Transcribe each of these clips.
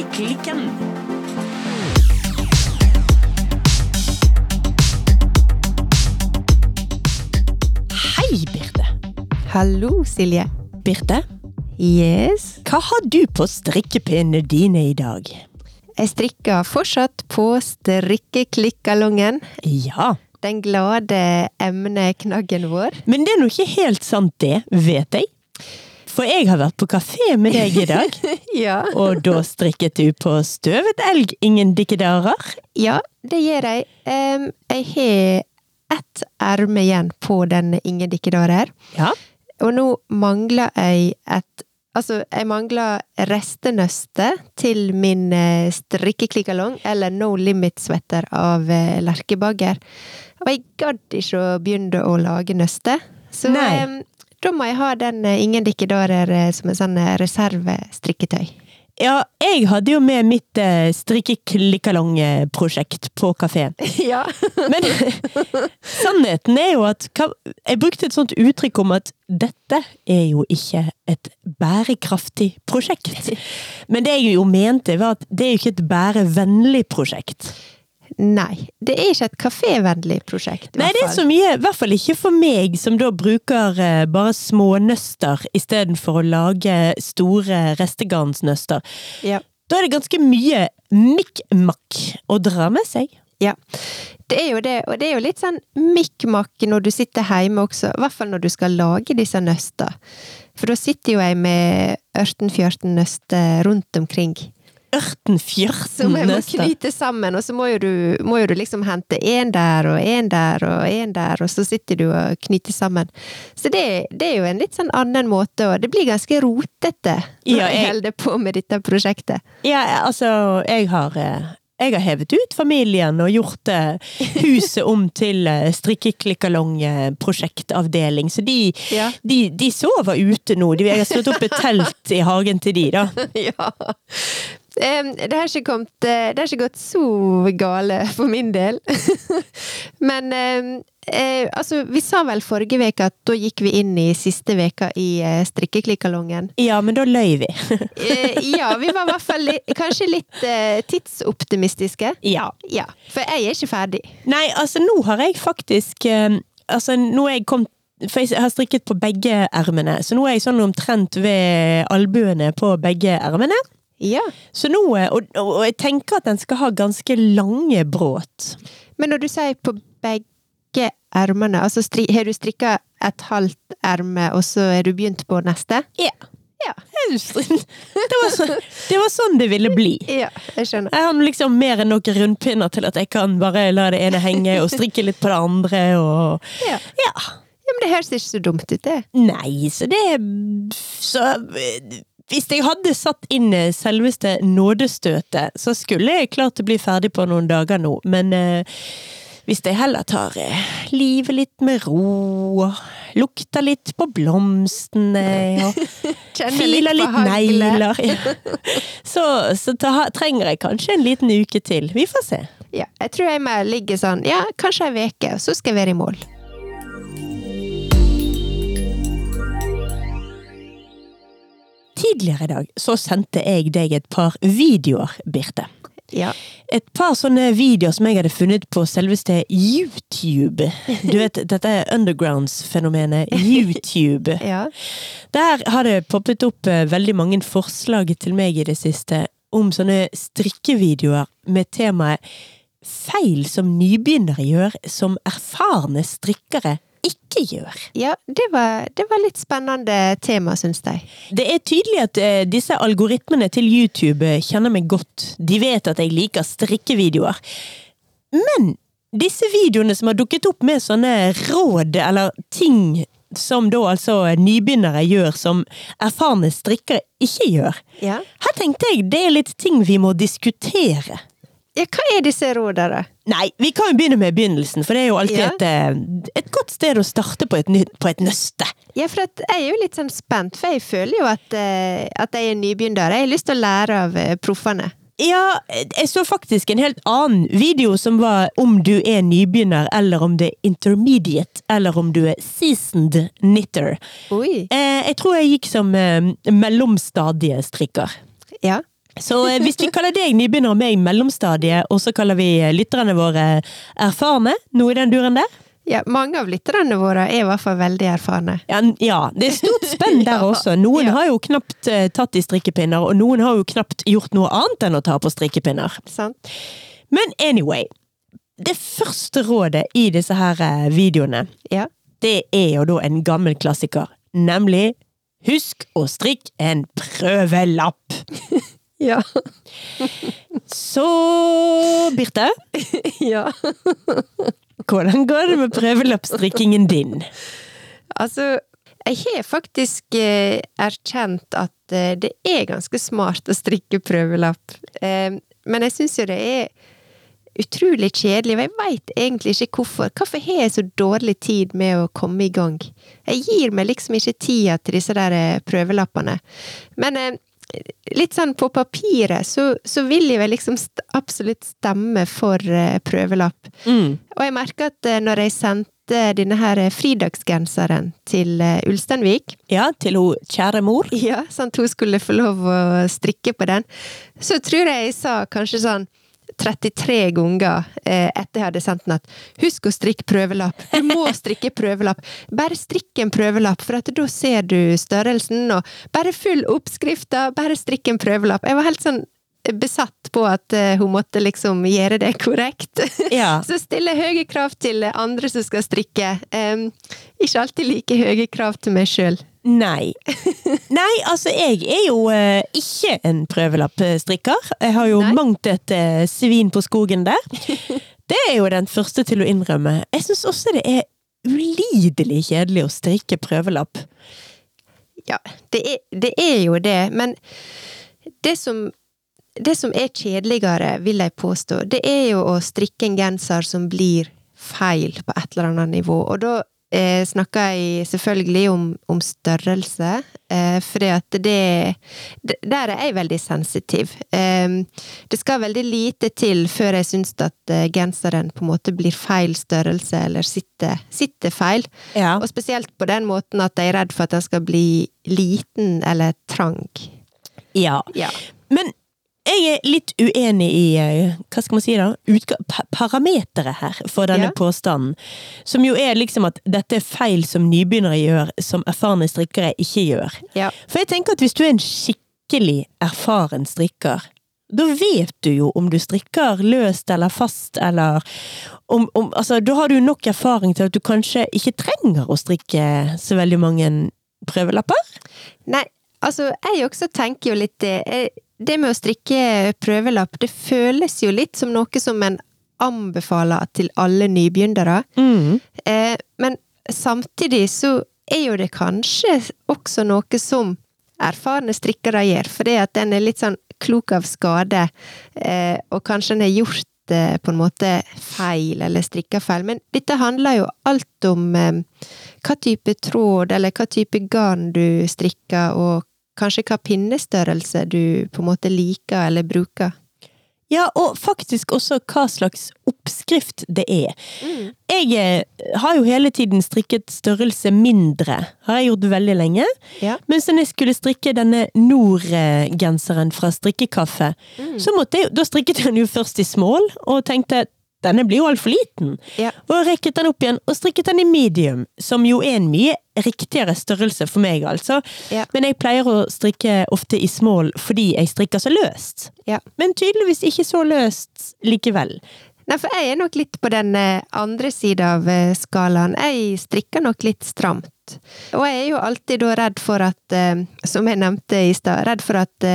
Strikkeklikken. Hei, Birte. Hallo, Silje. Birte, Yes. hva har du på strikkepinnene dine i dag? Jeg strikker fortsatt på strikkeklikkalongen. Ja, Den glade emneknaggen vår. men det er nå ikke helt sant det, vet jeg. For jeg har vært på kafé med deg i dag, Ja. og da strikket du på støvet elg, ingen dikkedarer. Ja, det gjør jeg. Um, jeg har ett erme igjen på den Ingen dikkedarer. Ja, Og nå mangler jeg et Altså, jeg mangler restenøstet til min eh, strikkeklikkalong, eller No Limit-sweater av eh, Lerkebagger. Og jeg gadd ikke å begynne å lage nøste, så Nei. Da må jeg ha den eh, Ingen dikkedarer eh, som en sånn eh, reservestrikketøy. ja jeg hadde jo med mitt eh, strikkeklikkalong-prosjekt på kafeen. Ja. Men sannheten er jo at Jeg brukte et sånt uttrykk om at dette er jo ikke et bærekraftig prosjekt. Men det jeg jo mente, var at det er jo ikke et bærevennlig prosjekt. Nei, det er ikke et kafévennlig prosjekt. Nei, det er så mye, i hvert fall ikke for meg, som da bruker eh, bare smånøster istedenfor å lage store restegarnsnøster. Ja. Da er det ganske mye mikk-makk å dra med seg. Ja, det er jo det, og det er jo litt sånn mikk-makk når du sitter hjemme også, i hvert fall når du skal lage disse nøster. For da sitter jo jeg med 18-14 nøster rundt omkring, Ørten som fjørten jeg må knyte sammen, og så må jo du, må jo du liksom hente en der og en der og en der, og så sitter du og knyter sammen. Så det, det er jo en litt sånn annen måte, og det blir ganske rotete når Ja, jeg holder på med dette prosjektet. Ja, altså, jeg har eh, jeg har hevet ut familien og gjort eh, huset om til eh, strikkeklikkalong-prosjektavdeling. Så de, Ja. de, de sover ute nå. De, jeg har slått opp et telt i hagen til de, da. Ja. Det har ikke kommet eh, Det har ikke gått så gale for min del. Men eh, altså, vi sa vel forrige uke at da gikk vi inn i siste veka i eh, strikkeklikkalongen. Ja, men da løy vi. Eh, ja, vi var i hvert fall kanskje litt eh, tidsoptimistiske. ja. Ja, for jeg er ikke ferdig. Nei, altså, nå har jeg faktisk Altså, nå er jeg kommet for jeg har strikket på begge ermene, så nå er jeg sånn omtrent ved albuene på begge ermene. Ja. Så nå, eh, og, og jeg tenker at den skal ha ganske lange bråt. Men når du sier på begge ermene, altså har du strikka et halvt erme, og så er du begynt på neste? Ja. Ja. Det var, så, det var sånn det ville bli. Ja, jeg skjønner. Jeg har liksom mer enn nok rundpinner til at jeg kan bare la det ene henge og strikke litt på det andre og Ja. Ja. Ja, men det høres ikke så dumt ut, det. Nei, så det Så hvis jeg hadde satt inn eh, selveste nådestøtet, så skulle jeg klart å bli ferdig på noen dager nå, men eh, hvis jeg heller tar eh, livet litt med ro, lukter litt på blomstene, og filer litt negler ja. Så, så ta, trenger jeg kanskje en liten uke til. Vi får se. Ja, jeg tror jeg må ligge sånn, ja, kanskje ei uke, så skal jeg være i mål. Tidligere i dag så sendte jeg deg et par videoer, Birte. Ja. Et par sånne videoer som jeg hadde funnet på selveste YouTube. Du vet, dette er undergrounds-fenomenet YouTube. Ja. Der har det poppet opp eh, veldig mange forslag til meg i det siste om sånne strikkevideoer med temaet feil som nybegynnere gjør, som erfarne strikkere ikke gjør. Ja, det var, det var litt spennende tema, syns jeg. Det er tydelig at uh, disse algoritmene til YouTube eh, kjenner meg godt. De vet at jeg liker strikkevideoer. Men disse videoene som har dukket opp med sånne råd eller ting som da altså nybegynnere gjør, som erfarne strikkere ikke gjør. Ja. Her tenkte jeg det er litt ting vi må diskutere. Ja, hva er disse rådene? Nei, vi kan jo begynne med begynnelsen, for det er jo alltid Ja. et, eh, et godt sted å starte på et, på et nøste. Ja, for jeg er jo litt sånn spent, for jeg føler jo at, eh, at jeg er nybegynner. Jeg har lyst til å lære av eh, proffene. Ja, jeg så faktisk en helt annen video som var om du er nybegynner, eller om det er intermediate, eller om du er seasoned knitter. Oi. Jeg tror jeg gikk som mellomstadiestrikker. Ja. Så eh, hvis vi kaller deg nybegynner og meg mellomstadiet, og så kaller vi eh, lytterne våre erfarne, noe i den duren der? Ja, mange av lytterne våre er i hvert fall veldig erfarne. Ja, ja det er stort spenn der også. Noen Ja. har jo knapt eh, tatt i strikkepinner, og noen har jo knapt gjort noe annet enn å ta på strikkepinner. Sant? Men anyway, det første rådet i disse her eh, videoene, Ja. det er jo da en gammel klassiker. Nemlig husk å strikke en prøvelapp. Ja. Så Birte, ja. hvordan går det med prøvelappstrikkingen din? Altså, jeg har faktisk eh, erkjent at eh, det er ganske smart å strikke prøvelapp. Eh, men jeg syns jo det er utrolig kjedelig, og jeg veit egentlig ikke hvorfor. Hvorfor har jeg så dårlig tid med å komme i gang? Jeg gir meg liksom ikke tida til disse der prøvelappene. Men litt sånn på papiret så, så vil jeg vel liksom st absolutt stemme for uh, prøvelapp. Mm. Og jeg merker at uh, når jeg sendte denne her eh, fridagsgenseren til uh, Ulsteinvik, Ja, til hun kjære mor. ja, sånn at hun skulle få lov å strikke på den, så tror jeg jeg sa kanskje sånn 33 ganger eh, etter jeg hadde sendt den at husk å strikke prøvelapp. Du må strikke prøvelapp. Bare strikk en prøvelapp, for da ser du størrelsen, og bare følg oppskrifta, bare strikk en prøvelapp. Jeg var helt sånn besatt på at eh, hun måtte liksom gjøre det korrekt. Ja. Så stille høye krav til andre som skal strikke. Em, ikke alltid like høye krav til meg sjøl. Nei. Nei, altså jeg er jo eh, ikke en prøvelappstrikker. Jeg har jo Nei. mangt et eh, svin på skogen der. Det er jo den første til å innrømme. Jeg syns også det er ulidelig kjedelig å strikke prøvelapp. Ja, det er, det er jo det, men det som det som er kjedeligere, vil jeg påstå, det er jo å strikke en genser som blir feil på et eller annet nivå. Og da eh, snakker jeg selvfølgelig om, om størrelse, eh, for det, det Der er jeg veldig sensitiv. Eh, det skal veldig lite til før jeg syns at eh, genseren på en måte blir feil størrelse, eller sitter, sitter feil. Ja. Og spesielt på den måten at jeg er redd for at den skal bli liten eller trang. ja. Ja. Men jeg er litt uenig i eh, hva skal man si da, parameteret her for denne Ja. påstanden. Som jo er liksom at dette er feil som nybegynnere gjør, som erfarne strikkere ikke gjør. Ja. For jeg tenker at hvis du er en skikkelig erfaren strikker, da vet du jo om du strikker løst eller fast, eller om, om Altså, da har du nok erfaring til at du kanskje ikke trenger å strikke så veldig mange prøvelapper? Nei, altså, jeg også tenker jo litt det. Det med å strikke prøvelapp, det føles jo litt som noe som en anbefaler til alle nybegynnere. Mm. Eh, men samtidig så er jo det kanskje også noe som erfarne strikkere gjør, fordi at den er litt sånn klok av skade, eh, og kanskje en har gjort eh, på en måte feil, eller strikka feil. Men dette handler jo alt om eh, hva type tråd, eller hva type garn du strikker, og kanskje hva pinnestørrelse du på en måte liker eller bruker. Ja, og faktisk også hva slags oppskrift det er. Jeg eh, har jo hele tiden strikket størrelse mindre, har jeg gjort veldig lenge. Ja. Mens når jeg skulle strikke denne Nord-genseren fra Strikkekaffe, så måtte jeg, da strikket jeg den jo først i small, og tenkte denne blir jo altfor liten. Ja. Og rekket den opp igjen og strikket den i medium, som jo er en mye riktigere størrelse for meg, altså. Ja. Men jeg pleier å strikke ofte i small fordi jeg strikker så løst. Ja. Men tydeligvis ikke så løst likevel. Nei, for jeg er nok litt på den eh, andre sida av eh, skalaen. Jeg strikker nok litt stramt. Og jeg er jo alltid da redd for at, eh, som jeg nevnte i stad, redd for at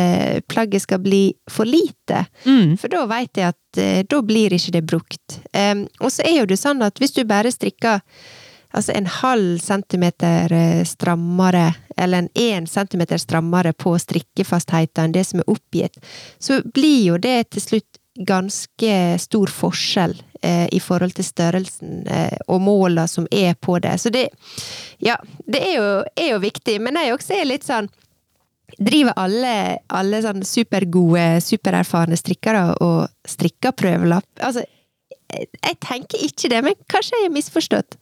plagget skal bli for lite. Mm. For da veit jeg at da blir ikke det brukt. Og så er jo det sånn at hvis du bare strikker altså en halv centimeter eh, strammere, eller en én centimeter strammere på strikkefastheten enn det som er oppgitt, så blir jo det til slutt ganske stor forskjell eh, i forhold til størrelsen eh, og måla som er på det. Så det, ja, det er jo, er jo viktig. Men jeg også er litt sånn Driver alle, alle sånn supergode, supererfarne strikkere og strikker prøvelapp? Altså, jeg, tenker ikke det, men kanskje jeg har misforstått?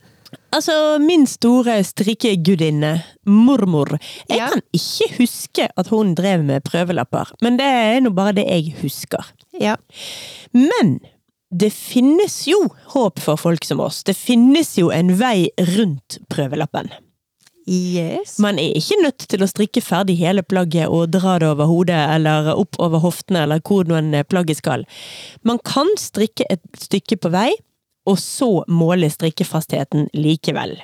Altså, min store strikkegudinne, mormor Jeg Ja. kan ikke huske at hun drev med prøvelapper, men det er nå bare det jeg husker. Ja. Men det finnes jo håp for folk som oss. Det finnes jo en vei rundt prøvelappen. Yes. Man er ikke nødt til å strikke ferdig hele plagget og dra det over hodet eller opp over hoftene eller hvor noen plagget skal. Man kan strikke et stykke på vei, og så måle strikkefastheten likevel.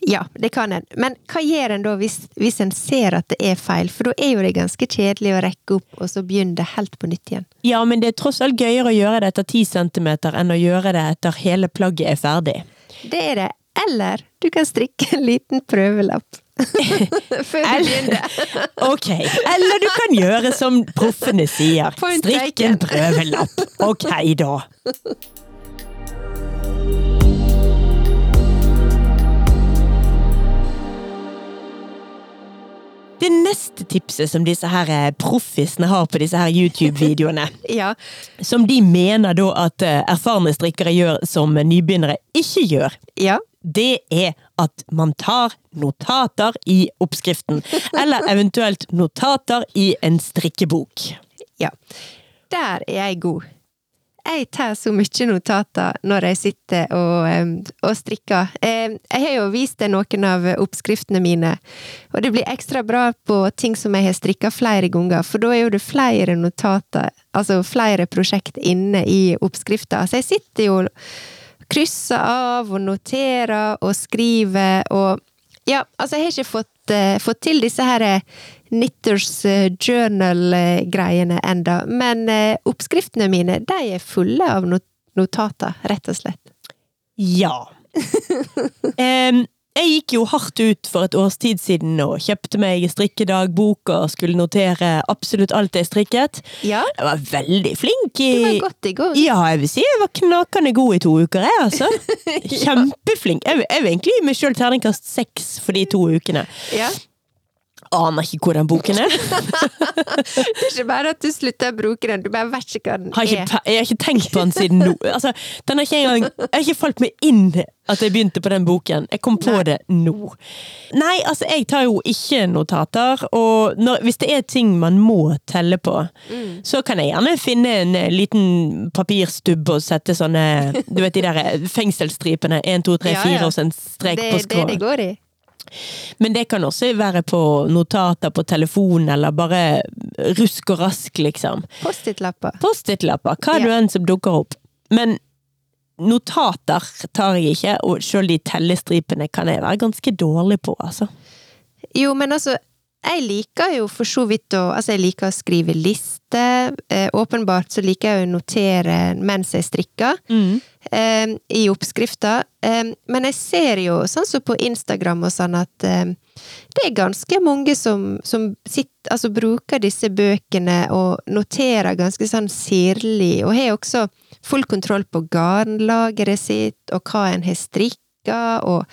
Ja, det kan en. Men hva gjør en da hvis, hvis en ser at det er feil? For da er jo det ganske kjedelig å rekke opp, og så begynne det helt på nytt igjen. Ja, men det er tross alt gøyere å gjøre det etter 10 centimeter enn å gjøre det etter hele plagget er ferdig. Det er det. Eller du kan strikke en liten prøvelapp. Før du begynner. Ok, eller du kan gjøre som proffene sier. Strikk en prøvelapp. Ok, da. Det neste tipset som disse her eh, proffisene har på disse her YouTube-videoene, Ja. som de mener da at eh, erfarne strikkere gjør som nybegynnere ikke gjør, Ja. det er at man tar notater i oppskriften. Eller eventuelt notater i en strikkebok. Ja. Der er jeg god. Jeg tar så mye notater når jeg sitter og, og strikker. Jeg har jo vist deg noen av oppskriftene mine, og det blir ekstra bra på ting som jeg har strikka flere ganger, for da er jo det flere notater, altså flere prosjekt inne i oppskrifta. Så jeg sitter jo og krysser av og noterer og skriver og Ja, altså jeg har ikke fått, eh, fått til disse her Knitters eh, Journal-greiene enda, men eh, oppskriftene mine, de er fulle av not notater, rett og slett. Ja. um, jeg gikk jo hardt ut for et års tid siden og kjøpte meg strikkedagbok og skulle notere absolutt alt jeg strikket. Ja, Jeg var veldig flink i du var godt i gang. Ja, jeg vil si jeg var knakende god i to uker, jeg, altså. Kjempeflink. Jeg, jeg vil egentlig gi meg sjøl terningkast seks for de to ukene. Ja. Aner ikke hvor den boken er. Det er ikke bare at du slutter å bruke den, du bare vet ikke hva den Har ikke, er. jeg har ikke tenkt på den siden nå. Altså, den har ikke engang Jeg har ikke falt meg inn at jeg begynte på den boken. Jeg kom på Nei. det nå. Nei, altså, jeg tar jo ikke notater, og når, hvis det er ting man må telle på, Mm. så kan jeg gjerne finne en eh, liten papirstubb og sette sånne Du vet de der eh, fengselsstripene. 1, 2, 3, fire, 4, ja. og så en strek Det på er det skrå. det går i. Men det kan også være på notater på telefon, eller bare rusk og rask, liksom. Post-it-lapper. Post-it-lapper, hva Ja. du enn som dukker opp. Men notater tar jeg ikke, og selv de tellestripene kan jeg være ganske dårlig på, altså. Jo, men altså, jeg liker jo for så vidt å Altså, jeg liker å skrive liste. Eh, åpenbart så liker jeg å notere mens jeg strikker. eh, I oppskrifta. Eh, men jeg ser jo, sånn som på Instagram og sånn, at eh, det er ganske mange som, som sitter, altså bruker disse bøkene og noterer ganske sånn sirlig, og har også full kontroll på garnlageret sitt, og hva en har strikka, og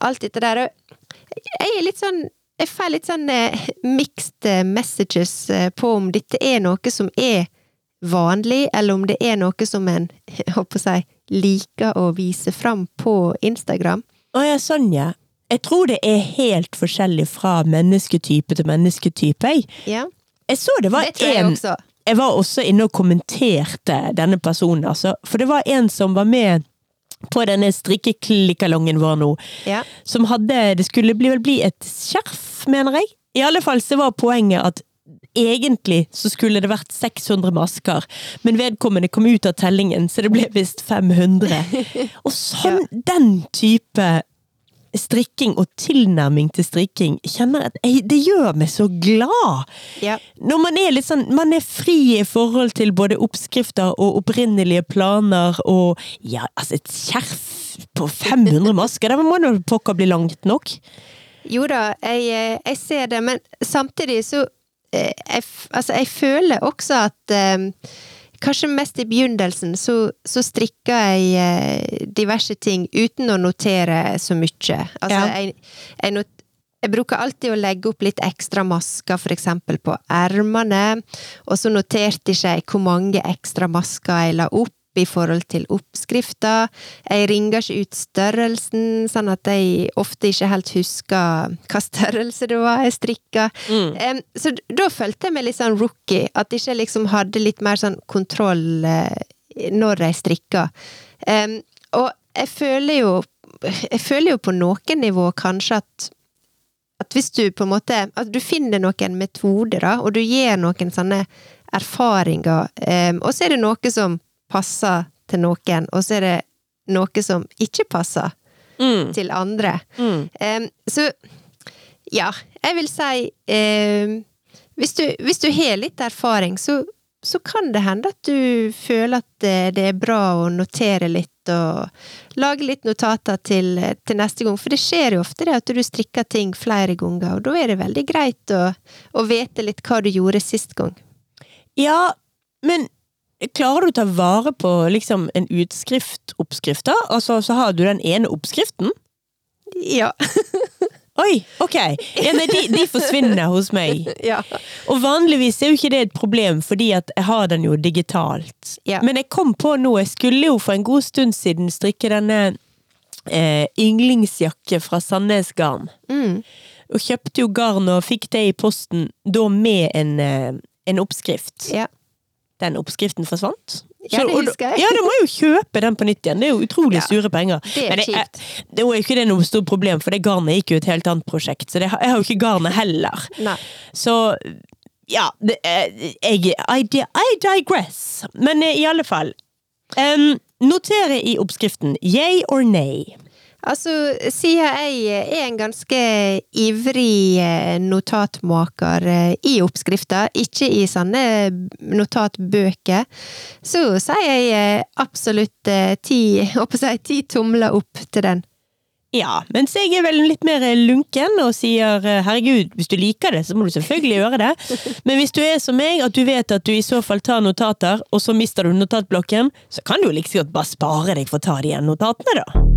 alt dette der. Og jeg er litt sånn jeg får litt sånn eh, mixed eh, messages eh, på om dette er noe som er vanlig, eller om det er noe som en, håper si, liker å vise fram på Instagram. Å ja, sånn ja. Jeg tror det er helt forskjellig fra mennesketype til mennesketype, jeg. Ja, Jeg så det var det jeg. Jeg var også inne og kommenterte denne personen, altså. For det var en som var med på denne strikkeklikkalongen vår nå, Ja. som hadde Det skulle bli, vel bli et skjerf, mener jeg. I alle fall så var poenget at egentlig så skulle det vært 600 masker, men vedkommende kom ut av tellingen, så det ble visst 500. Og sånn, den type strikking og tilnærming til strikking, kjenner at jeg, det gjør meg så glad! Ja. Når man er litt sånn, man er fri i forhold til både oppskrifter og opprinnelige planer og ja, altså et skjerf på 500 masker, det må nå pokker bli langt nok. Jo da, jeg, eh, jeg ser det, men samtidig så eh, jeg, Altså, jeg føler også at eh, Kanskje mest i begynnelsen så, så strikka jeg eh, diverse ting uten å notere så mye. Altså, Ja. jeg, jeg, not, jeg bruker alltid å legge opp litt ekstra masker, for eksempel på ermene, og så noterte ikke jeg hvor mange ekstra masker jeg la opp i forhold til oppskrifta. Jeg ringer ikke ut størrelsen, sånn at jeg ofte ikke helt husker hva størrelse det var jeg strikka. Mm. Så da følte jeg meg litt sånn rookie, at ikke jeg liksom hadde litt mer sånn kontroll eh, når jeg strikka. Og jeg føler jo Jeg føler jo på noen nivå kanskje at at hvis du på en måte At du finner noen metoder, da, og du gir noen sånne erfaringer, um, og så er det noe som passer til noen, og så er det noe som ikke passer Mm. til andre. Mm. Um, så ja, jeg vil si um, hvis, du, hvis du har litt erfaring, så, så kan det hende at du føler at det, det er bra å notere litt og lage litt notater til, til neste gang. For det skjer jo ofte det at du strikker ting flere ganger, og da er det veldig greit å, å vite litt hva du gjorde sist gang. Ja, men klarer du å ta vare på liksom en utskrift-oppskrift, da? Altså, så har du den ene oppskriften? Ja. Oi, ok. Ja, nei, de, de forsvinner hos meg. ja. Og vanligvis er jo ikke det et problem, fordi jeg har den jo digitalt. Ja. Men jeg kom på nå, jeg skulle jo for en god stund siden strikke denne eh, yndlingsjakke fra Sandnes Garn. Mm. Og kjøpte jo garn og fikk det i posten, da med en, eh, en oppskrift. ja. Den oppskriften forsvant. Ja, det husker jeg. Ja, da må jo kjøpe den på nytt igjen. Det er jo utrolig Ja, sure penger. det er Men kjipt. det er jo ikke det noe stort problem, for det garnet gikk jo et helt annet prosjekt. Så det, jeg har jo ikke garnet heller. Nei. Så ja, det, jeg, I, I digress. Men eh, i alle fall. Um, notere i oppskriften yay or nay. Altså, siden jeg er en ganske ivrig eh, notatmaker eh, i oppskrifter, ikke i sånne notatbøker, så sier jeg eh, absolutt ti, jeg håper å ti tomler opp til den. Ja, mens jeg er vel litt mer lunken og sier herregud, hvis du liker det, så må du selvfølgelig gjøre det. Men hvis du er som meg, at du vet at du i så fall tar notater, og så mister du notatblokken, så kan du jo like så godt bare spare deg for å ta de igjen notatene, da.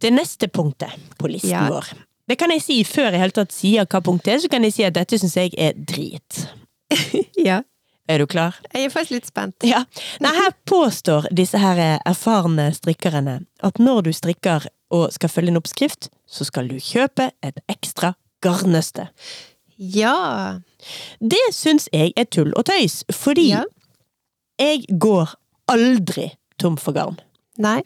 Det neste punktet på listen Ja. vår. Det kan jeg si før jeg helt tatt sier hva punktet er, så kan jeg si at dette syns jeg er drit. Ja. Er du klar? Jeg er faktisk litt spent. Ja. Nei, her påstår disse her erfarne strikkerne at når du strikker og skal følge en oppskrift, så skal du kjøpe et ekstra garnnøste. Ja. Det syns jeg er tull og tøys, fordi Ja. jeg går aldri tom for garn. Nei.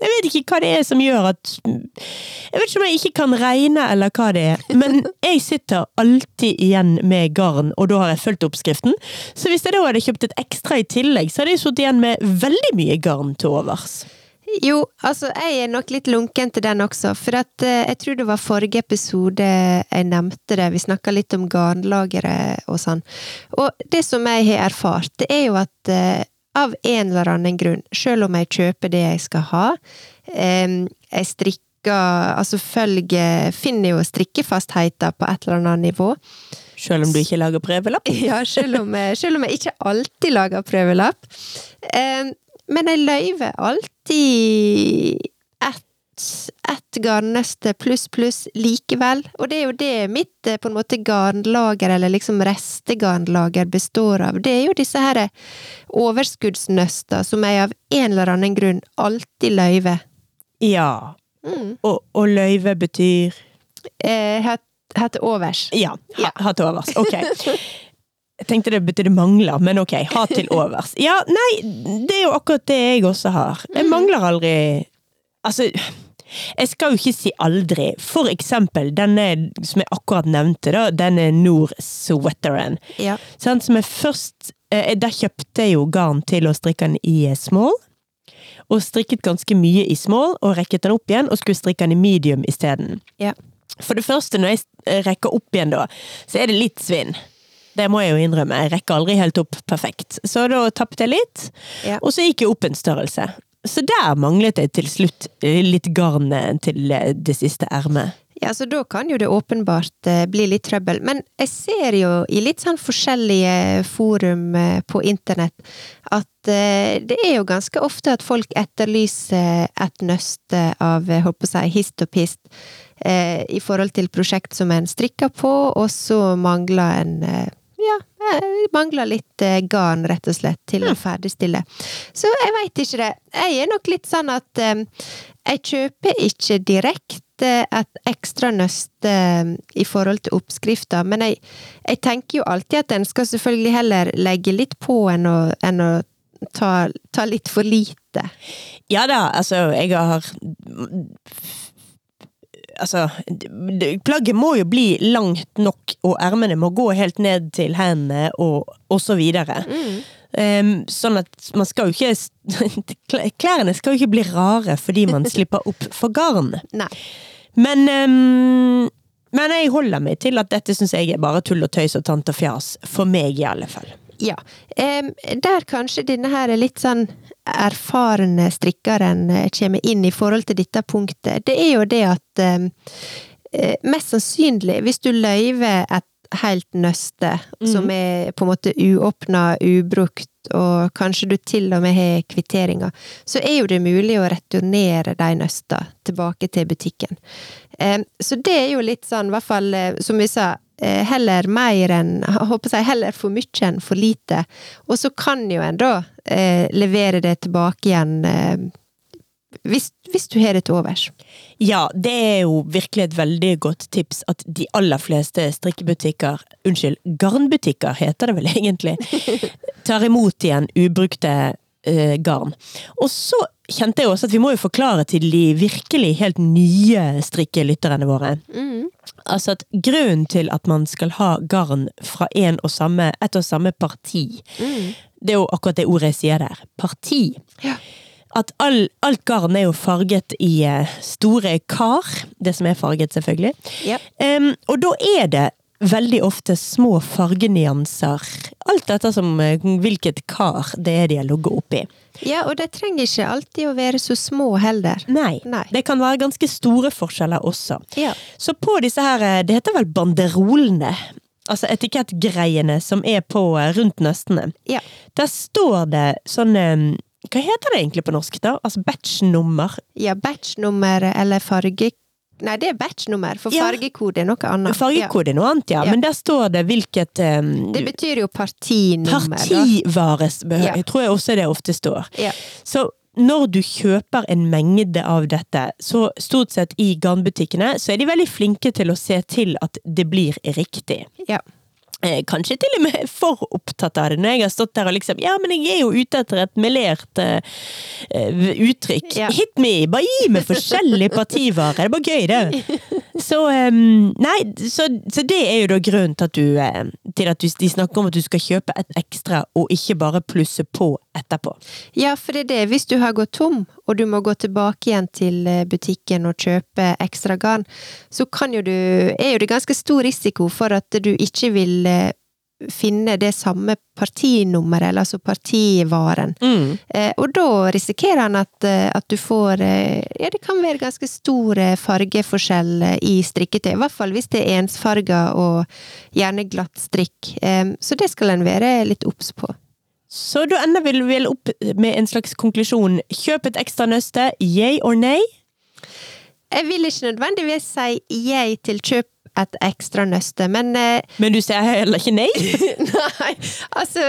Jeg vet ikke hva det er som gjør at Jeg vet ikke om jeg ikke kan regne eller hva det er, men jeg sitter alltid igjen med garn, og da har jeg fulgt oppskriften. Så hvis jeg da hadde kjøpt et ekstra i tillegg, så hadde jeg sittet igjen med veldig mye garn til overs. Jo, altså, jeg er nok litt lunken til den også, for at eh, jeg tror det var forrige episode jeg nevnte det, vi snakka litt om garnlagere og sånn. Og det som jeg har erfart, det er jo at eh, av en eller annen grunn, selv om jeg kjøper det jeg skal ha, jeg strikker, altså følger, finner jo strikkefastheter på et eller annet nivå, Selv om du ikke lager prøvelapp. ja, selv om, selv om jeg ikke alltid lager prøvelapp. Men jeg løyver alltid ett ett garnnøste pluss pluss likevel. Og det er jo det mitt eh, på en måte garnlager, eller liksom restegarnlager, består av. Det er jo disse her overskuddsnøster som jeg av en eller annen grunn alltid løyver. Ja. Mm. Og, og løyve betyr Eh, hatt, overs. Ja, ha, til overs. Ok. Jeg tenkte det betydde mangler, men ok, ha til overs. Ja, nei, det er jo akkurat det jeg også har. Jeg mangler aldri Altså, jeg skal jo ikke si aldri. For eksempel denne som jeg akkurat nevnte, da, denne Nord Sweateren. Ja. Sånn, som jeg først eh, Der kjøpte jeg jo garn til å strikke den i eh, small. Og strikket ganske mye i small, og rekket den opp igjen, og skulle strikke den i medium isteden. Ja. For det første, når jeg eh, rekker opp igjen da, så er det litt svinn. Det må jeg jo innrømme. Jeg rekker aldri helt opp perfekt. Så da tappet jeg litt, Ja. og så gikk jeg opp en størrelse. Så der manglet jeg til slutt eh, litt garn eh, til eh, det siste ermet. Ja, så da kan jo det åpenbart bli litt trøbbel. Men jeg ser jo i litt sånn forskjellige forum på internett at det er jo ganske ofte at folk etterlyser et nøste av, holdt å si, hist og pist i forhold til prosjekt som en strikker på, og så mangler en ja, jeg mangler litt eh, garn, rett og slett, til å ferdigstille. Så jeg veit ikke det. Jeg er nok litt sånn at eh, jeg kjøper ikke direkte et ekstra nøste eh, i forhold til oppskrifta, men jeg, jeg tenker jo alltid at en skal selvfølgelig heller legge litt på enn å, enn å ta, ta litt for lite. Ja da, altså, jeg har Altså, plagget må jo bli langt nok, og ermene må gå helt ned til hendene, og, og så videre. Em, sånn at man skal jo ikke kl- Klærne skal jo ikke bli rare fordi man slipper opp for garn. Nei. Men um, Men jeg holder meg til at dette syns jeg er bare tull og tøys og tant og fjas. For meg, i alle fall. Ja. Um, der kanskje denne her er litt sånn erfarne strikkeren eh, kommer inn i forhold til dette punktet, det er jo det at eh, Mest sannsynlig, hvis du løyver et helt nøste som er på en måte uåpna, ubrukt, og kanskje du til og med har kvitteringer, så er jo det mulig å returnere de nøsta tilbake til butikken. Så det er jo litt sånn, i hvert fall eh, som vi sa, eh, heller mer enn jeg håper jeg, heller for mye enn for lite. Og så kan jo en da eh, levere det tilbake igjen eh, hvis, hvis du har det til overs. Ja, det er jo virkelig et veldig godt tips at de aller fleste strikkebutikker, unnskyld, garnbutikker heter det vel egentlig, tar imot igjen ubrukte eh, garn. Og så kjente jeg også at vi må jo forklare til de virkelig helt nye strikkelytterne våre. Altså at grunnen til at man skal ha garn fra en og samme, et og samme parti, det er jo akkurat det ordet jeg sier der. Parti Ja. at all, alt garn er jo farget i eh, store kar. Det som er farget, selvfølgelig. Ja. Um, og da er det veldig ofte små fargenyanser. Alt etter som eh, hvilket kar det er de har ligget oppi. Ja, og de trenger ikke alltid å være så små heller. Nei, Nei. det kan være ganske store forskjeller også. Ja. Så på disse her, eh, det heter vel banderolene, altså etikettgreiene som er på eh, rundt nøstene, Ja. der står det sånn Hva heter det egentlig på norsk, da? Altså batchnummer? Ja, batchnummer eller farge... Nei, det er batchnummer, for fargekode er noe annet. Fargekode er noe annet, ja, men der står det hvilket um, Det betyr jo partinummer, partivaresbehør. Jeg tror jeg også det ofte står. Ja. Så når du kjøper en mengde av dette, så stort sett i garnbutikkene, så er de veldig flinke til å se til at det blir riktig. Ja. Eh, kanskje til og med for opptatt av det, når jeg har stått der og liksom Ja, men jeg er jo ute etter et melert eh, uttrykk. Ja. Hit me! Bare gi meg forskjellige partivarer! Det er bare gøy, det. Så em, Nei, så, så det er jo da grunnen til at du eh, Til at du, de snakker om at du skal kjøpe et ekstra, og ikke bare plusse på etterpå. Ja, for det er det. Hvis du har gått tom, og du må gå tilbake igjen til eh, butikken og kjøpe ekstra garn, så kan jo du, er jo det ganske stor risiko for at du ikke vil eh, finne det samme partinummeret, eller altså partivaren. Mm. Eh, og da risikerer han at, eh, at du får eh, Ja, det kan være ganske stor fargeforskjell i strikketøy. I hvert fall hvis det er ensfarga og gjerne glatt strikk. Eh, så det skal en være litt obs på. Så da ender vi vel opp med en slags konklusjon. Kjøp et ekstra nøste, yay or nay? Jeg vil ikke nødvendigvis si yay til kjøp et ekstra nøste, men eh, Men du sier heller ikke nei? Nei, altså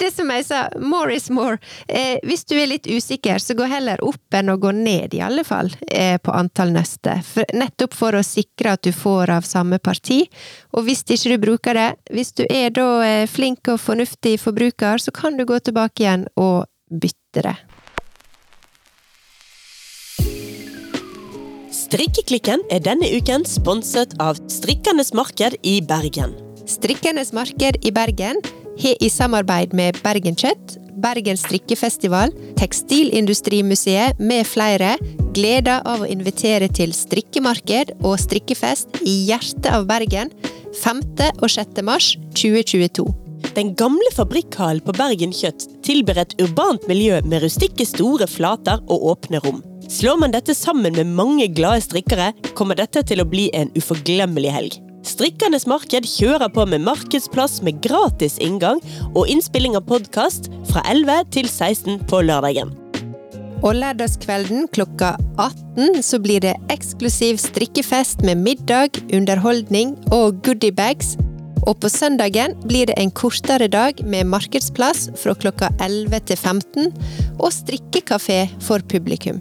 Det som jeg sa, more is more. Eh, hvis du er litt usikker, så gå heller opp enn å gå ned, i alle fall, eh, på antall nøster. Nettopp for å sikre at du får av samme parti. Og hvis ikke du bruker det, hvis du er da eh, flink og fornuftig forbruker, så kan du gå tilbake igjen og bytte det. Strikkeklikken er denne uken sponset av Strikkenes marked i Bergen. Strikkernes marked i Bergen har i samarbeid med Bergen Kjøtt, Bergen strikkefestival, Tekstilindustrimuseet med flere gleder av å invitere til strikkemarked og strikkefest i hjertet av Bergen 5. og 6. mars 2022. Den gamle fabrikkhallen på Bergen Kjøtt tilber et urbant miljø med rustikke store flater og åpne rom. Slår man dette sammen med mange glade strikkere, kommer dette til å bli en uforglemmelig helg. Strikkernes marked kjører på med markedsplass med gratis inngang og innspilling av podkast fra 11 til 16 på lørdagen. Og lørdagskvelden klokka 18 så blir det eksklusiv strikkefest med middag, underholdning og goodiebags. Og på søndagen blir det en kortere dag med markedsplass fra klokka 11 til 15 og strikkekafé for publikum.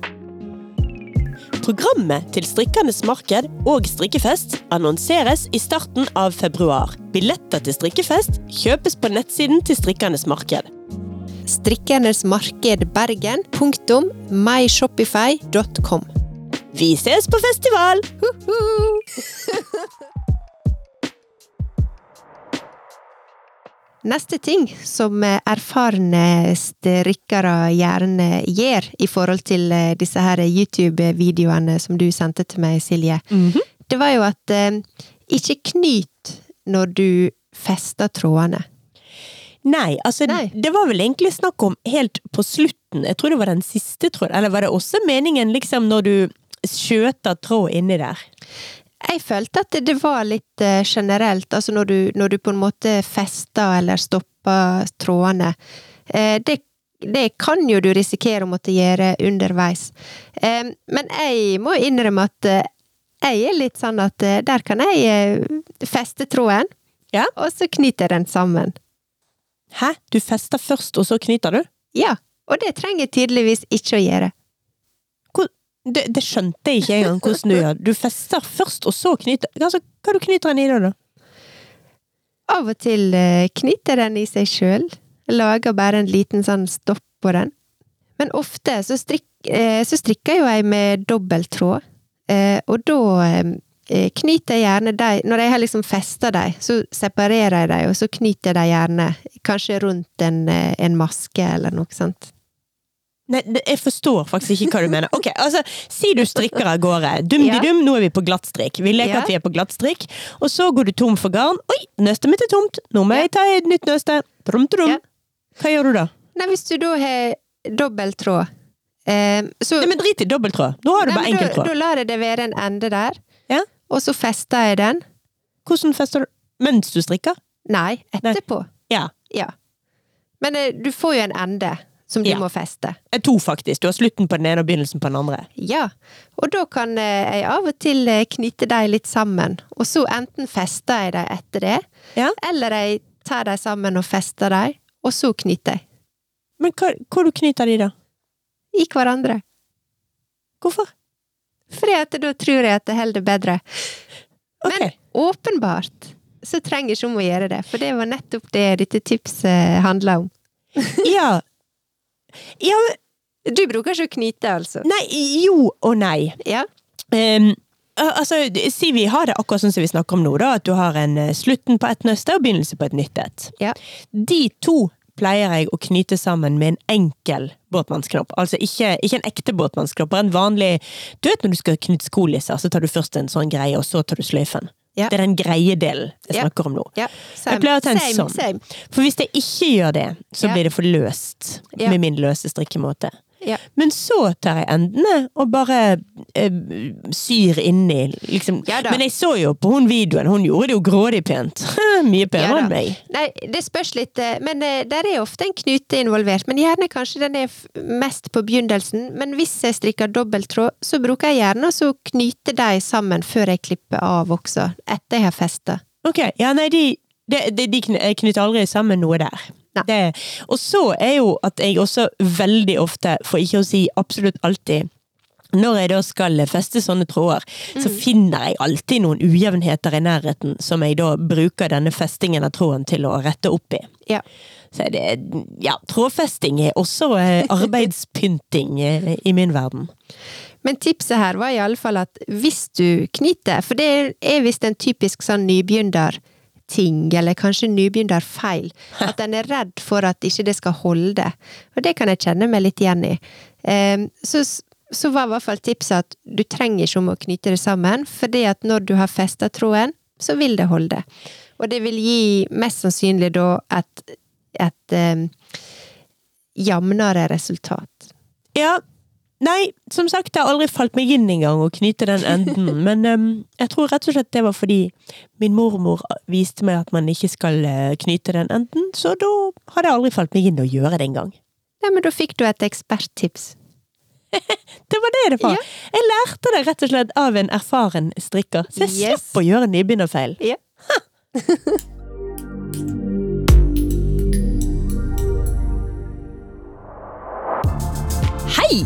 Programmet til Strikkernes marked og strikkefest annonseres i starten av februar. Billetter til strikkefest kjøpes på nettsiden til Strikkernes marked. Strikkernes marked Bergen. Myshopify.com. Vi ses på festival! Neste ting som erfarne strikkere gjerne gjør i forhold til eh, disse her YouTube-videoene som du sendte til meg, Silje, det var jo at eh, ikke knyt når du fester trådene. Nei, altså Nei. det var vel egentlig snakk om helt på slutten. Jeg tror det var den siste tråden. Eller var det også meningen liksom når du skjøter tråd inni der? Jeg følte at det var litt eh, generelt, altså når du, når du på en måte fester eller stopper trådene. Eh, det, det kan jo du risikere å måtte gjøre underveis. Eh, men jeg må innrømme at jeg er litt sånn at der kan jeg feste tråden, Ja. og så knyter jeg den sammen. Hæ? Du fester først, og så knyter du? Ja, og det trenger jeg tydeligvis ikke å gjøre. Det, det skjønte jeg ikke engang hvordan du gjør. Du fester først, og så knyter Altså, hva du knyter den i da? Av og til eh, knyter den i seg sjøl. Lager bare en liten sånn stopp på den. Men ofte så, strik, eh, så strikker jo jeg med dobbelttråd. Eh, og da knyter jeg gjerne de Når jeg har liksom festa de, så separerer jeg de, og så knyter jeg de gjerne kanskje rundt en, en maske eller noe sånt. Nei, jeg forstår faktisk ikke hva du mener. Ok, altså, Si du strikker av gårde. Dum-di-dum, nå er vi på glattstrikk. Vi leker Ja. at vi er på glattstrikk, og så går du tom for garn. Oi, nøstet mitt er tomt! Nå må jeg ta et nytt nøste. Ja. Hva gjør du da? Nei, hvis du da har dobbelttråd, eh, så Nei, men Drit i dobbelttråd. Nå har du Nei, bare enkelttråd. da, da lar jeg det være en ende der, Ja. og så fester jeg den. Hvordan fester du? Mens du strikker? Nei, etterpå. Ja. Ja. Men eh, du får jo en ende som du Ja. må feste. To, faktisk. Du har slutten på den ene og begynnelsen på den andre. Ja, og da kan eh, jeg av og til eh, knytte dem litt sammen, og så enten fester jeg dem etter det, Ja. eller jeg tar dem sammen og fester dem, og så knytter jeg. Men hva, hvor du knyter de, da? I hverandre. Hvorfor? Fordi at da tror jeg at det holder bedre. Okay. Men åpenbart så trenger ikke om å gjøre det, for det var nettopp det dette tipset handla om. Ja. Ja, Du bruker ikke å knyte, altså? Nei, jo og nei. Ja. Um, altså, si vi har det akkurat sånn som vi snakker om nå, da. At du har en eh, slutten på et nøste og begynnelse på et nytt et. Ja. De to pleier jeg å knyte sammen med en enkel båtmannsknopp. Altså ikke, ikke en ekte båtmannsknopp, bare en vanlig Du vet når du skal knytte skolisser, så tar du først en sånn greie, og så tar du sløyfen. Ja. Det er den greie delen jeg snakker om nå. ja. Jeg pleier å tenke same, sånn. Same. For hvis jeg ikke gjør det, så blir det for løst med min løse strikkemåte. Ja. Men så tar jeg endene og bare eh, syr inni, liksom. Ja. Men jeg så jo på hun videoen, hun gjorde det jo grådig pent. Mye penere Ja enn meg. Nei, det spørs litt, eh, men eh, der er ofte en knute involvert. Men gjerne kanskje den er mest på begynnelsen. Men hvis jeg strikker dobbelttråd, så bruker jeg gjerne å knyte de sammen før jeg klipper av også. Etter jeg har festa. Ok, ja nei, de, de, de, de knytter aldri sammen noe der. Det, og så er jo at jeg også veldig ofte, for ikke å si absolutt alltid, når jeg da skal feste sånne tråder, så finner jeg alltid noen ujevnheter i nærheten som jeg da bruker denne festingen av tråden til å rette opp i. Ja. Så det, ja, trådfesting er også eh, arbeidspynting eh, i min verden. Men tipset her var i alle fall at hvis du knyter, for det er visst en typisk sånn nybegynnerting, eller kanskje nybegynnerfeil, at en er redd for at ikke det skal holde. Og det kan jeg kjenne meg litt igjen i. Ehm, Så, så var i hvert fall tipset at du trenger ikke om å knyte det sammen, fordi at når du har festa tråden, så vil det holde. Og det vil gi mest sannsynlig da et, et um, jevnere resultat. Ja, Nei, som sagt, det har aldri falt meg inn engang å knyte den enden. Men um, jeg tror rett og slett det var fordi min mormor viste meg at man ikke skal uh, knyte den enden, så da har det aldri falt meg inn å gjøre det engang. Ja, men da fikk du et eksperttips. Det var det det var! Ja. Jeg lærte det rett og slett av en erfaren strikker, så jeg Yes. slapp å gjøre nybegynnerfeil. Ja. Hei!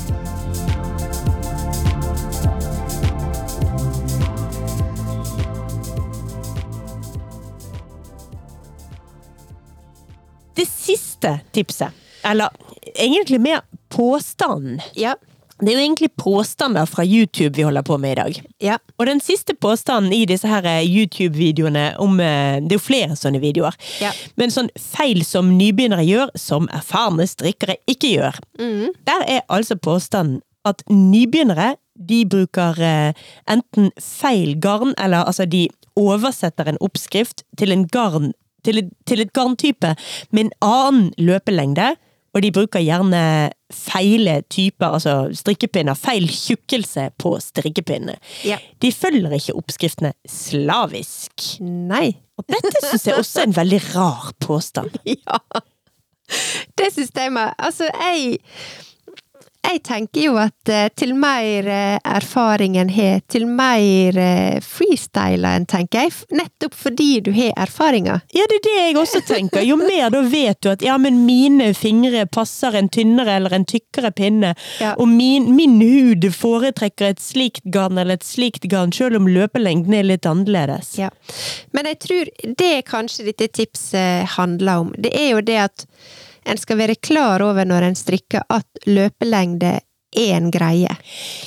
siste tipset, eller egentlig mer påstanden. Ja. Det er jo egentlig påstander fra YouTube vi holder på med i dag. Ja. Og den siste påstanden i disse her eh, YouTube-videoene om eh, Det er jo flere sånne videoer. Ja. Men sånn feil som nybegynnere gjør, som erfarne strikkere ikke gjør. Mm. Der er altså påstanden at nybegynnere de bruker eh, enten feil garn, eller altså de oversetter en oppskrift til en garn til til et garntype med en annen løpelengde, og de bruker gjerne feile typer, altså strikkepinner, feil tjukkelse på strikkepinnene. Ja. De følger ikke oppskriftene slavisk. Nei. Og dette syns jeg også er en veldig rar påstand. Ja. Det systemet Altså, jeg jeg tenker jo at eh, til mer eh, erfaring en har, til mer eh, freestyler en, tenker jeg. Nettopp fordi du har erfaringer. Ja, det er det jeg også tenker. Jo mer da vet du at ja, men mine fingre passer en tynnere eller en tykkere pinne, Ja. og min, min hud foretrekker et slikt garn eller et slikt garn, selv om løpelengden er litt annerledes. Ja. Men jeg tror det kanskje dette tipset handler om, det er jo det at en skal være klar over når en strikker at løpelengde er en greie.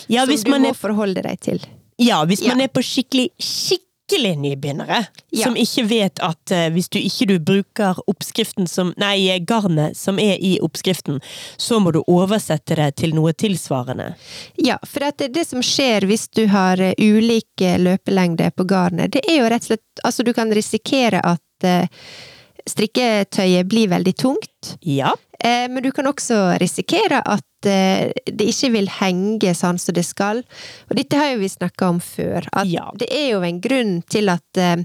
Ja, som du man må er, forholde deg til. ja, hvis man er på skikkelig, skikkelig nybegynnere, Ja. som ikke vet at uh, hvis du ikke du bruker oppskriften som, nei, garnet som er i oppskriften, så må du oversette det til noe tilsvarende. Ja, for det, det som skjer hvis du har uh, ulike løpelengder på garnet, det er jo rett og slett Altså, du kan risikere at eh, strikketøyet blir veldig tungt. Ja. Eh, men du kan også risikere at eh, det ikke vil henge sånn som det skal. Og dette har jo vi snakka om før, at Ja. det er jo en grunn til at eh,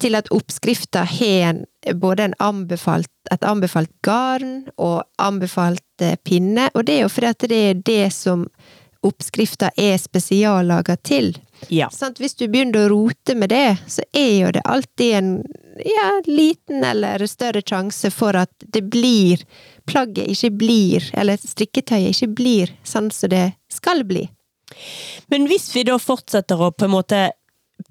til at oppskrifta har både en anbefalt, et anbefalt garn og anbefalt pinne, og det er jo fordi at det er det som oppskrifta er spesiallaga til. Ja. Sant? Hvis du begynner å rote med det, så er jo det alltid en ja, liten eller større sjanse for at det blir Plagget ikke blir, eller strikketøyet ikke blir sånn som det skal bli. Men hvis vi da fortsetter å på en måte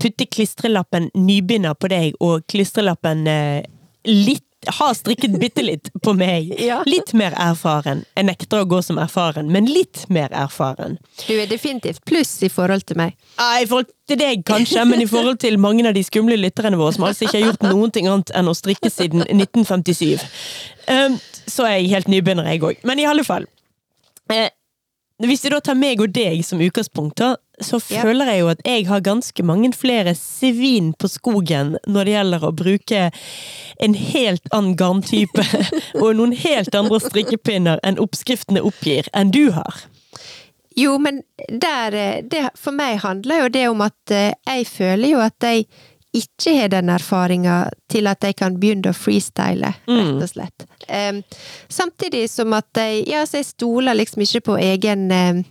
putte klistrelappen nybegynner på deg, og klistrelappen eh, litt har strikket bitte litt på meg. Ja. Litt mer erfaren. Jeg nekter å gå som erfaren, men litt mer erfaren. Du er definitivt pluss i forhold til meg. Ah, I forhold til deg kanskje, men i forhold til mange av de skumle lytterne våre som altså ikke har gjort noen ting annet enn å strikke siden 1957. Um, så er jeg helt nybegynner, jeg òg. Men i alle fall. Eh, hvis vi da tar meg og deg som utgangspunkt, så føler jeg jo at jeg har ganske mange flere svin på skogen når det gjelder å bruke en helt annen garntype og noen helt andre strikkepinner enn oppskriftene oppgir, enn du har. Jo, men der, eh, det, for meg handler jo det om at eh, jeg føler jo at jeg ikke har den erfaringa til at jeg kan begynne å freestyle, rett og slett. Em, samtidig som at jeg, ja, så jeg stoler liksom ikke på egen eh,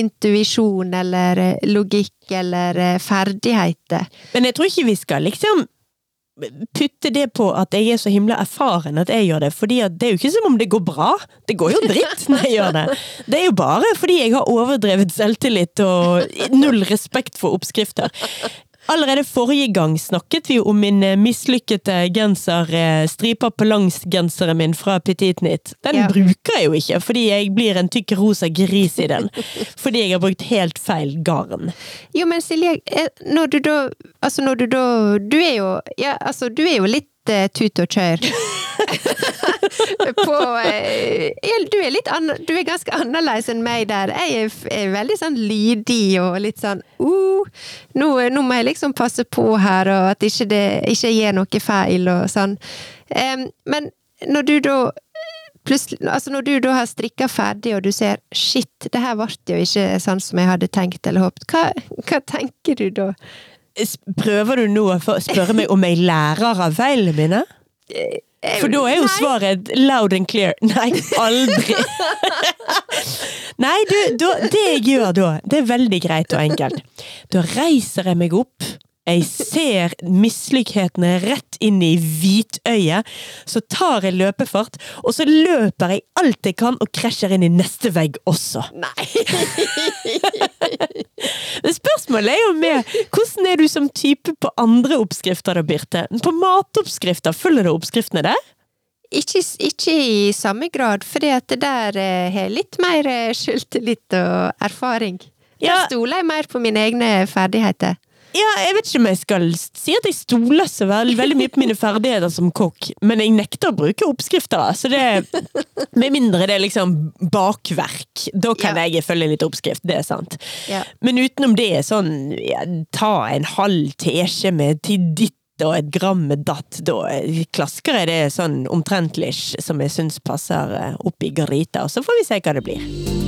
intuisjon eller eh, logikk eller eh, ferdigheter. Men jeg tror ikke vi skal liksom putte det på at jeg er så himla erfaren at jeg gjør det, fordi det er jo ikke som om det går bra. Det går jo dritt når jeg gjør det. Det er jo bare fordi jeg har overdrevet selvtillit og null respekt for oppskrifter. Allerede forrige gang snakket vi om min eh, mislykkede genser, stripa striper på langs-genseren min fra Petit Nit. Den Ja. bruker jeg jo ikke, fordi jeg blir en tykk rosa gris i den. fordi jeg har brukt helt feil garn. Jo, men Silje, eh, når du da Altså, når du da Du er jo Ja, altså, du er jo litt eh, tut og kjør. på eh, Du er litt an, Du er ganske annerledes enn meg der. Jeg er, er veldig sånn lydig og litt sånn uh, nå, nå må jeg liksom passe på her, og at ikke det ikke gjør noe feil og sånn. Um, men når du da plutselig Altså når du da har strikka ferdig, og du ser shit, det her ble jo ikke sånn som jeg hadde tenkt eller håpet, hva, hva tenker du da? Prøver du nå å spørre meg om jeg lærer av feilene mine? For da er jo svaret loud and clear. Nei, aldri! Nei, du, da, det jeg gjør da, det er veldig greit og enkelt. Da reiser jeg meg opp. Jeg ser mislykketene rett inn i hvitøyet. Så tar jeg løpefart, og så løper jeg alt jeg kan og krasjer inn i neste vegg også. Nei! Men spørsmålet er jo med hvordan er du som type på andre oppskrifter da, Birte? På matoppskrifter, følger du oppskriftene der? Ikke, ikke i samme grad, at det der eh, har litt mer eh, selvtillit og erfaring. Ja. Der stoler jeg mer på mine egne ferdigheter. Ja, jeg vet ikke om jeg skal si at jeg stoler så veldig, veldig mye på mine ferdigheter som kokk, men jeg nekter å bruke oppskrifter. Så det, med mindre det er liksom bakverk. Da kan Ja. jeg følge litt oppskrift, det er sant. Ja. Men utenom det, sånn ja, ta en halv teskje med til ditt og et gram med datt, da klasker jeg det sånn omtrentlig som jeg syns passer oppi opp i gryta, og så får vi se hva det blir.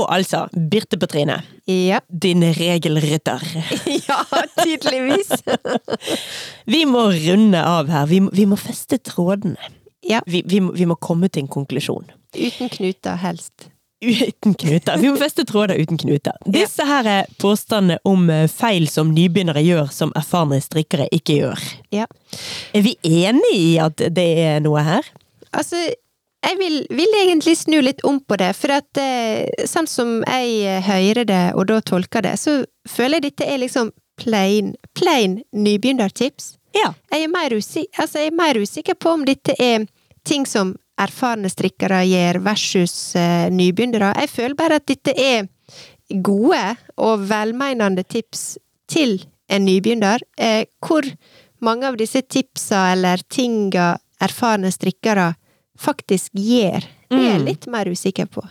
Så altså, Birte Petrine, Ja. din regelrytter. ja, tydeligvis. Vi må runde av her. Vi vi må feste trådene. Ja. Vi, vi, vi må komme til en konklusjon. Uten knuter, helst. Uten knuter. Vi må feste tråder uten knuter. Disse her er påstandene om eh, feil som nybegynnere gjør, som erfarne strikkere ikke gjør. Ja. Er vi enige i at det er noe her? Altså, jeg vil, vil egentlig snu litt om på det, for at eh, sånn som jeg eh, hører det, og da tolker det, så føler jeg dette er liksom plain, plain nybegynnertips. Ja. Jeg er, usikker, altså jeg er mer usikker på om dette er ting som erfarne strikkere gjør versus eh, nybegynnere. Jeg føler bare at dette er gode og velmeinende tips til en nybegynner, eh, hvor mange av disse tipsa eller tinga erfarne strikkere faktisk gjør. Det er jeg Mm. litt mer usikker på.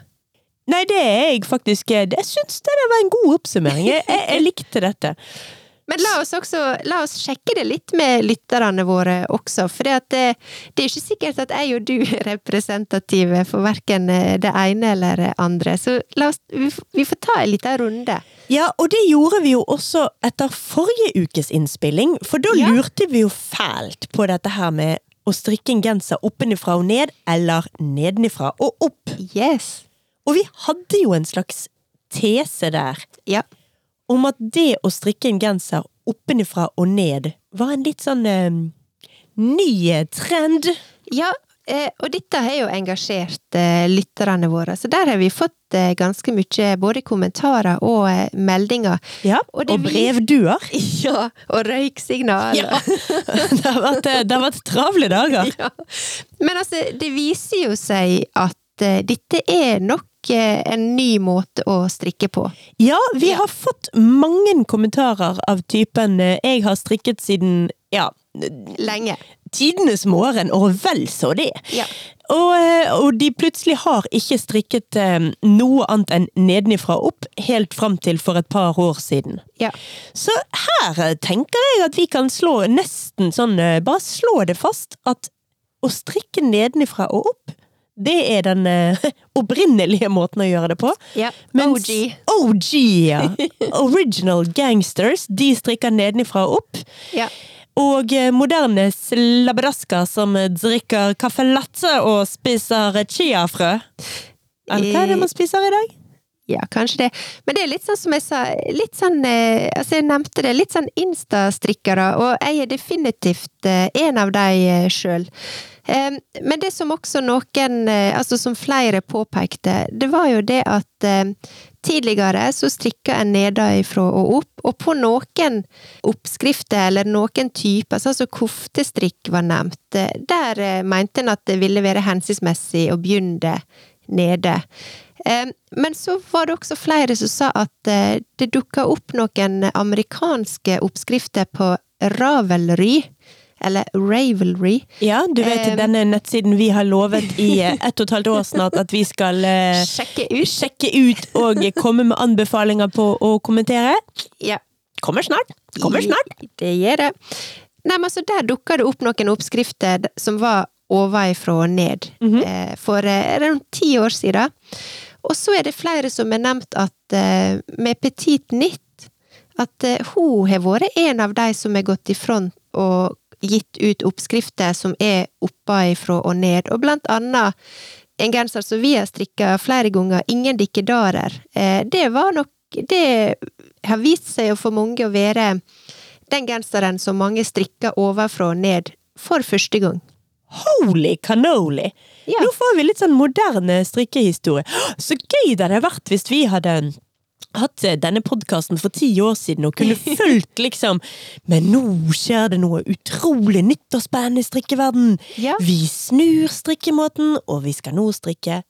Nei, det er jeg faktisk eh, Jeg syns det var en god oppsummering. Jeg, jeg, jeg likte dette. Men la oss også la oss sjekke det litt med lytterne våre også, for det, det er ikke sikkert at jeg og du er representative for verken det ene eller det andre, så oss, vi, vi får ta en liten runde. Ja, og det gjorde vi jo også etter forrige ukes innspilling, for da Ja. lurte vi jo fælt på dette her med å strikke en genser oppenifra og ned, eller nedenifra og opp. Yes. Og vi hadde jo en slags tese der Ja. om at det å strikke en genser oppenifra og ned var en litt sånn um, ny trend. Ja, og dette har jo engasjert eh, lytterne våre, så der har vi fått eh, ganske mye både kommentarer og eh, meldinger. Ja, Og og, brevduer. Ja, og røyksignaler. Ja. det, har vært, eh, det har vært travle dager. Ja. Men altså, det viser jo seg at eh, dette er nok eh, en ny måte å strikke på. Ja, vi har fått mange kommentarer av typen eh, 'jeg har strikket siden ja, Lenge. Tidenes morgen, og vel så det'. Ja. Og, eh, og de plutselig har ikke strikket eh, noe annet enn nedenifra og opp, helt fram til for et par år siden. Ja. Så her eh, tenker jeg at vi kan slå nesten sånn, bare slå det fast, at å strikke nedenifra og opp, det er den eh, opprinnelige måten å gjøre det på. ja. Mens OG. OG, ja. Original gangsters, de strikker nedenifra og opp. Ja. Og eh, moderne slabbedasker som drikker caffè latte og spiser chiafrø. Eller hva er det man spiser i dag? Ja, kanskje det. Men det er litt sånn som jeg sa, litt sånn eh, Altså, jeg nevnte det, litt sånn Insta-strikkere, og jeg er definitivt eh, en av de eh, sjøl. Men det som også noen, altså som flere påpekte, det var jo det at tidligere så strikka en nedenfra og opp, og på noen oppskrifter eller noen typer, sånn som koftestrikk var nevnt, der mente en at det ville være hensiktsmessig å begynne nede. Eh, Men så var det også flere som sa at eh, det dukka opp noen amerikanske oppskrifter på Ravelry, eller Ravelry. Ja, du vet Eh, denne nettsiden vi har lovet i ett og et halvt år snart at vi skal Sjekke ut. sjekke ut og komme med anbefalinger på å kommentere. Ja, Kommer snart. Kommer snart. det gjør det. Nei, men altså, der dukka det opp noen oppskrifter som var ovenfra og ned, Mhm. eh, for rundt ti år siden. Og så er det flere som har nevnt at eh, med Petit Nytt, at eh, hun har vært en av de som har gått i front og gitt ut oppskrifter som er oppenfra og ned, og blant annet en genser som vi har strikka flere ganger, Ingen dikkedarer. Eh, det var nok Det har vist seg for mange å være den genseren som mange strikker ovenfra og ned for første gang. Holy cannoli! Ja. Nå får vi litt sånn moderne strikkehistorie. Så gøy det hadde vært hvis vi hadde hatt eh, denne podkasten for ti år siden og kunne fulgt liksom Men nå skjer det noe utrolig nytt og spennende i strikkeverden. Ja. Vi snur strikkemåten, og vi skal nå strikke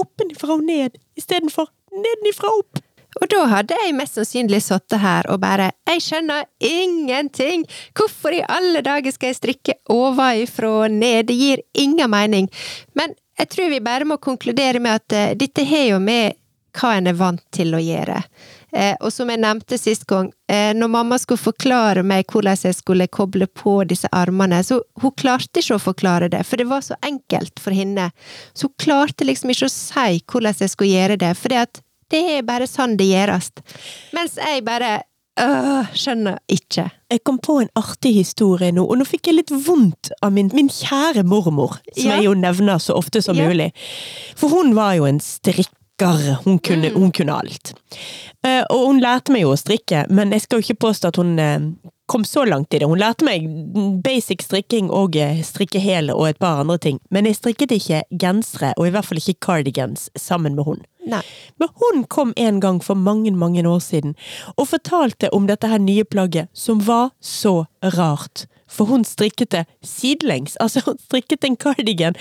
oppenfra og ned istedenfor nedenifra opp. Og da hadde jeg mest sannsynlig sittet her og bare Jeg skjønner ingenting! Hvorfor i alle dager skal jeg strikke ovenfra og ned? Det gir ingen mening. Men jeg tror vi bare må konkludere med at eh, dette har jo med hva en er vant til å gjøre. Eh, og som jeg nevnte sist gang, eh, når mamma skulle forklare meg hvordan jeg skulle koble på disse armene, så hun klarte ikke å forklare det, for det var så enkelt for henne. Så hun klarte liksom ikke å si hvordan jeg skulle gjøre det, for det er bare sånn det gjøres. Mens jeg bare øh, skjønner ikke. Jeg kom på en artig historie nå, og nå fikk jeg litt vondt av min, min kjære mormor, som Ja. jeg jo nevner så ofte som Ja. mulig. For hun var jo en strikker. Hun kunne, Mm. hun kunne alt. Eh, og hun lærte meg jo å strikke, men jeg skal jo ikke påstå at hun eh, kom så langt i det. Hun lærte meg basic strikking og strikke strikkehæl og et par andre ting, men jeg strikket ikke gensere, og i hvert fall ikke cardigans, sammen med hun. Nei. Men hun kom en gang for mange, mange år siden og fortalte om dette her nye plagget, som var så rart. For hun strikket det sidelengs. Altså, hun strikket en cardigan.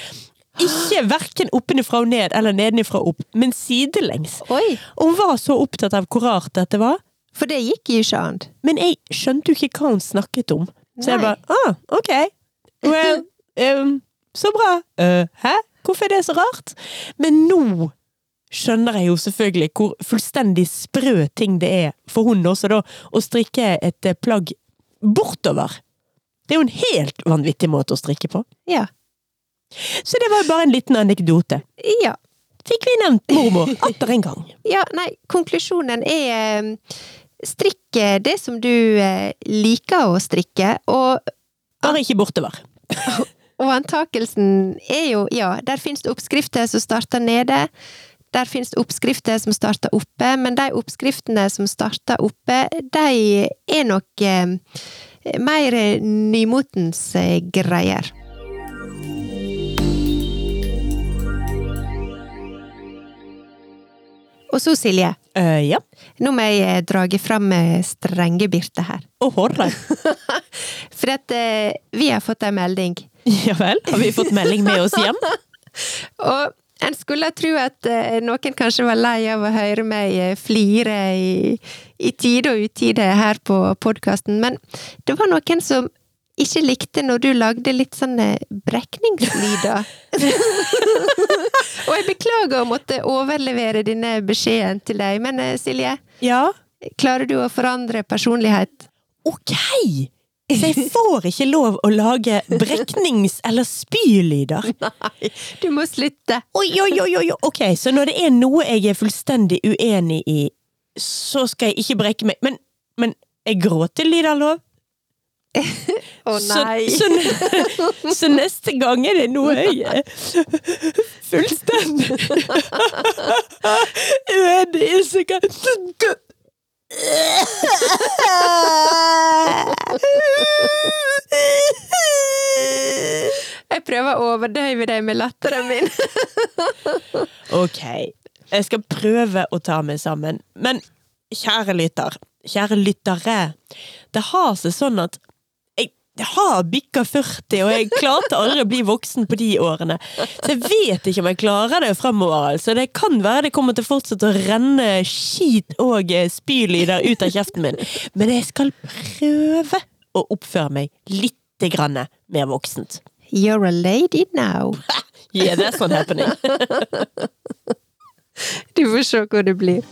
Ikke verken oppenifra og ned eller nedenifra og opp, men sidelengs. Oi! Og hun var så opptatt av hvor rart dette var, For det gikk jo ikke an. men jeg skjønte jo ikke hva hun snakket om. Så jeg Nei. bare ah, ok. Well, um, så bra. Uh, hæ? Hvorfor er det så rart? Men nå skjønner jeg jo selvfølgelig hvor fullstendig sprø ting det er for hun også, da, å strikke et eh, plagg bortover. Det er jo en helt vanvittig måte å strikke på. Ja. Så det var jo bare en liten anekdote. Ja. Fikk vi nevnt mormor atter en gang. Ja, nei, konklusjonen er eh, strikk eh, det som du eh, liker å strikke, og, Bare ikke bortover. og antakelsen er jo, ja, der finnes det oppskrifter som starter nede, der finnes det oppskrifter som starter oppe, men de oppskriftene som starter oppe, de er nok eh, mer nymotens eh, greier. Og så, Silje, Eh, ja. nå må jeg eh, drage fram Strenge-Birte her. Hårreim. For at eh, vi har fått en melding, Ja vel, har vi fått melding med oss hjem? og en skulle tro at eh, noen kanskje var lei av å høre meg eh, flire i, i tide og utide her på podkasten, men det var noen som ikke likte når du lagde litt sånne brekningslyder. og jeg beklager å måtte overlevere denne beskjeden til deg, men eh, Silje, Ja. klarer du å forandre personlighet? Ok! Så jeg får ikke lov å lage breknings- eller spylyder? Nei, du må slutte. Oi, oi, oi, oi, ok, så når det er noe jeg er fullstendig uenig i, så skal jeg ikke brekke meg. Men, men er gråtelyder lov? Å nei! Så, så, så neste gang er det noe jeg fullstendig uenig i, Jessica Jeg prøver å overdøyve deg med latteren min. Ok, jeg skal prøve å ta meg sammen. Men kjære lytter, kjære lyttere, det har seg sånn at jeg har bikka 40, og jeg klarte aldri å bli voksen på de årene. Så jeg vet ikke om jeg klarer det fremover. Altså. Det kan være det kommer til å fortsette å renne skit og eh, spylyder ut av kjeften min. Men jeg skal prøve å oppføre meg litt grann mer voksent. You're a lady now. Yeah, that's not happening. Du får se hvor det blir.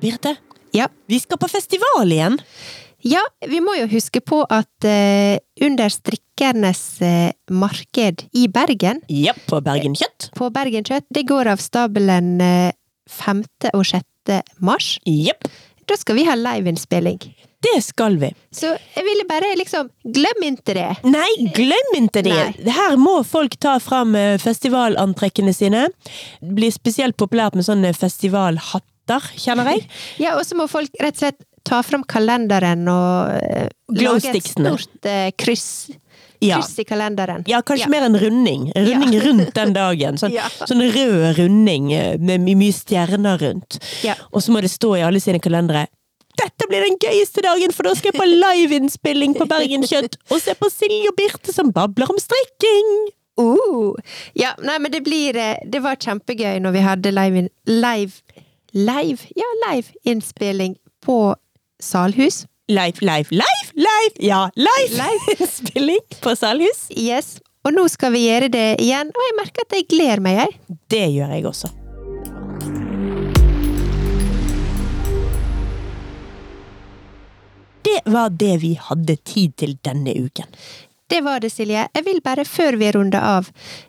Birte, Ja. vi skal på festival igjen. Ja, vi må jo huske på at uh, under strikkernes uh, marked i Bergen, Ja, på Bergen Kjøtt. på Bergen Kjøtt, det går av stabelen uh, 5. og 6. mars. Jepp, Da skal vi ha liveinnspilling. det skal vi. Så jeg ville bare liksom Glem ikke det! Nei, glem ikke det! Nei. Her må folk ta fram eh, festivalantrekkene sine. Det blir spesielt populært med sånne festivalhatter, kjenner jeg. Ja, og så må folk rett og slett ta fram kalenderen og eh, lage et stort eh, kryss. Ja. Kryss i kalenderen. Ja, kanskje Ja. mer en runding. En runding Ja. rundt den dagen. Sånn, sånn rød runding eh, med mye stjerner rundt. Ja. Og så må det stå i alle sine kalendere dette blir den gøyeste dagen, for da skal jeg på liveinnspilling på Bergen Kjøtt og se på Silje og Birte som babler om strikking! Uh, ja, nei, men det blir Det var kjempegøy når vi hadde live Live Live? Ja, live-innspilling på Salhus. Live, live, live, live! Ja, live! Live. Innspilling på Salhus. Yes. Og nå skal vi gjøre det igjen, og jeg merker at jeg gleder meg, jeg. Det gjør jeg også. Det var det vi hadde tid til denne uken. Det var det, Silje. Jeg vil bare, før vi runder av,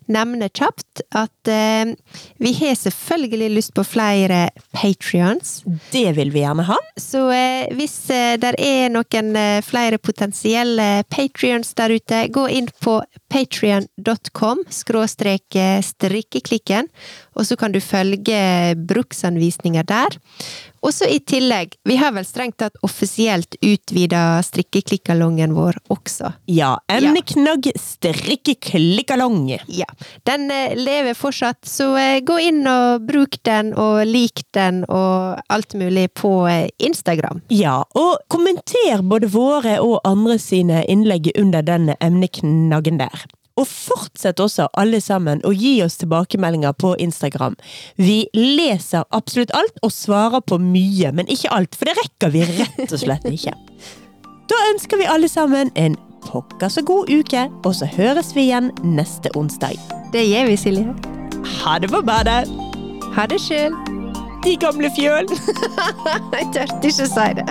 nevne kjapt at eh, vi har selvfølgelig lyst på flere patrions. Det vil vi gjerne ha. Så eh, hvis eh, det er noen eh, flere potensielle patrions der ute, gå inn på patrion.com skråstrek eh, strikkeklikken, og så kan du følge bruksanvisninger der. Og så i tillegg, vi har vel strengt tatt offisielt utvida strikkeklikkalongen vår også. Ja, emneknagg strikkeklikkalong. Ja, den eh, lever fortsatt, så eh, gå inn og bruk den, og lik den, og alt mulig på eh, Instagram. Ja, og kommenter både våre og andre sine innlegg under denne emneknaggen der. Og fortsett også, alle sammen, å gi oss tilbakemeldinger på Instagram. Vi leser absolutt alt og svarer på mye, men ikke alt, for det rekker vi rett og slett ikke. Da ønsker vi alle sammen en pokker så god uke, og så høres vi igjen neste onsdag. Det gjør vi, Silje. Ha det på badet! Ha det sjøl. De gamle fjøl! Jeg tørte ikke å si det.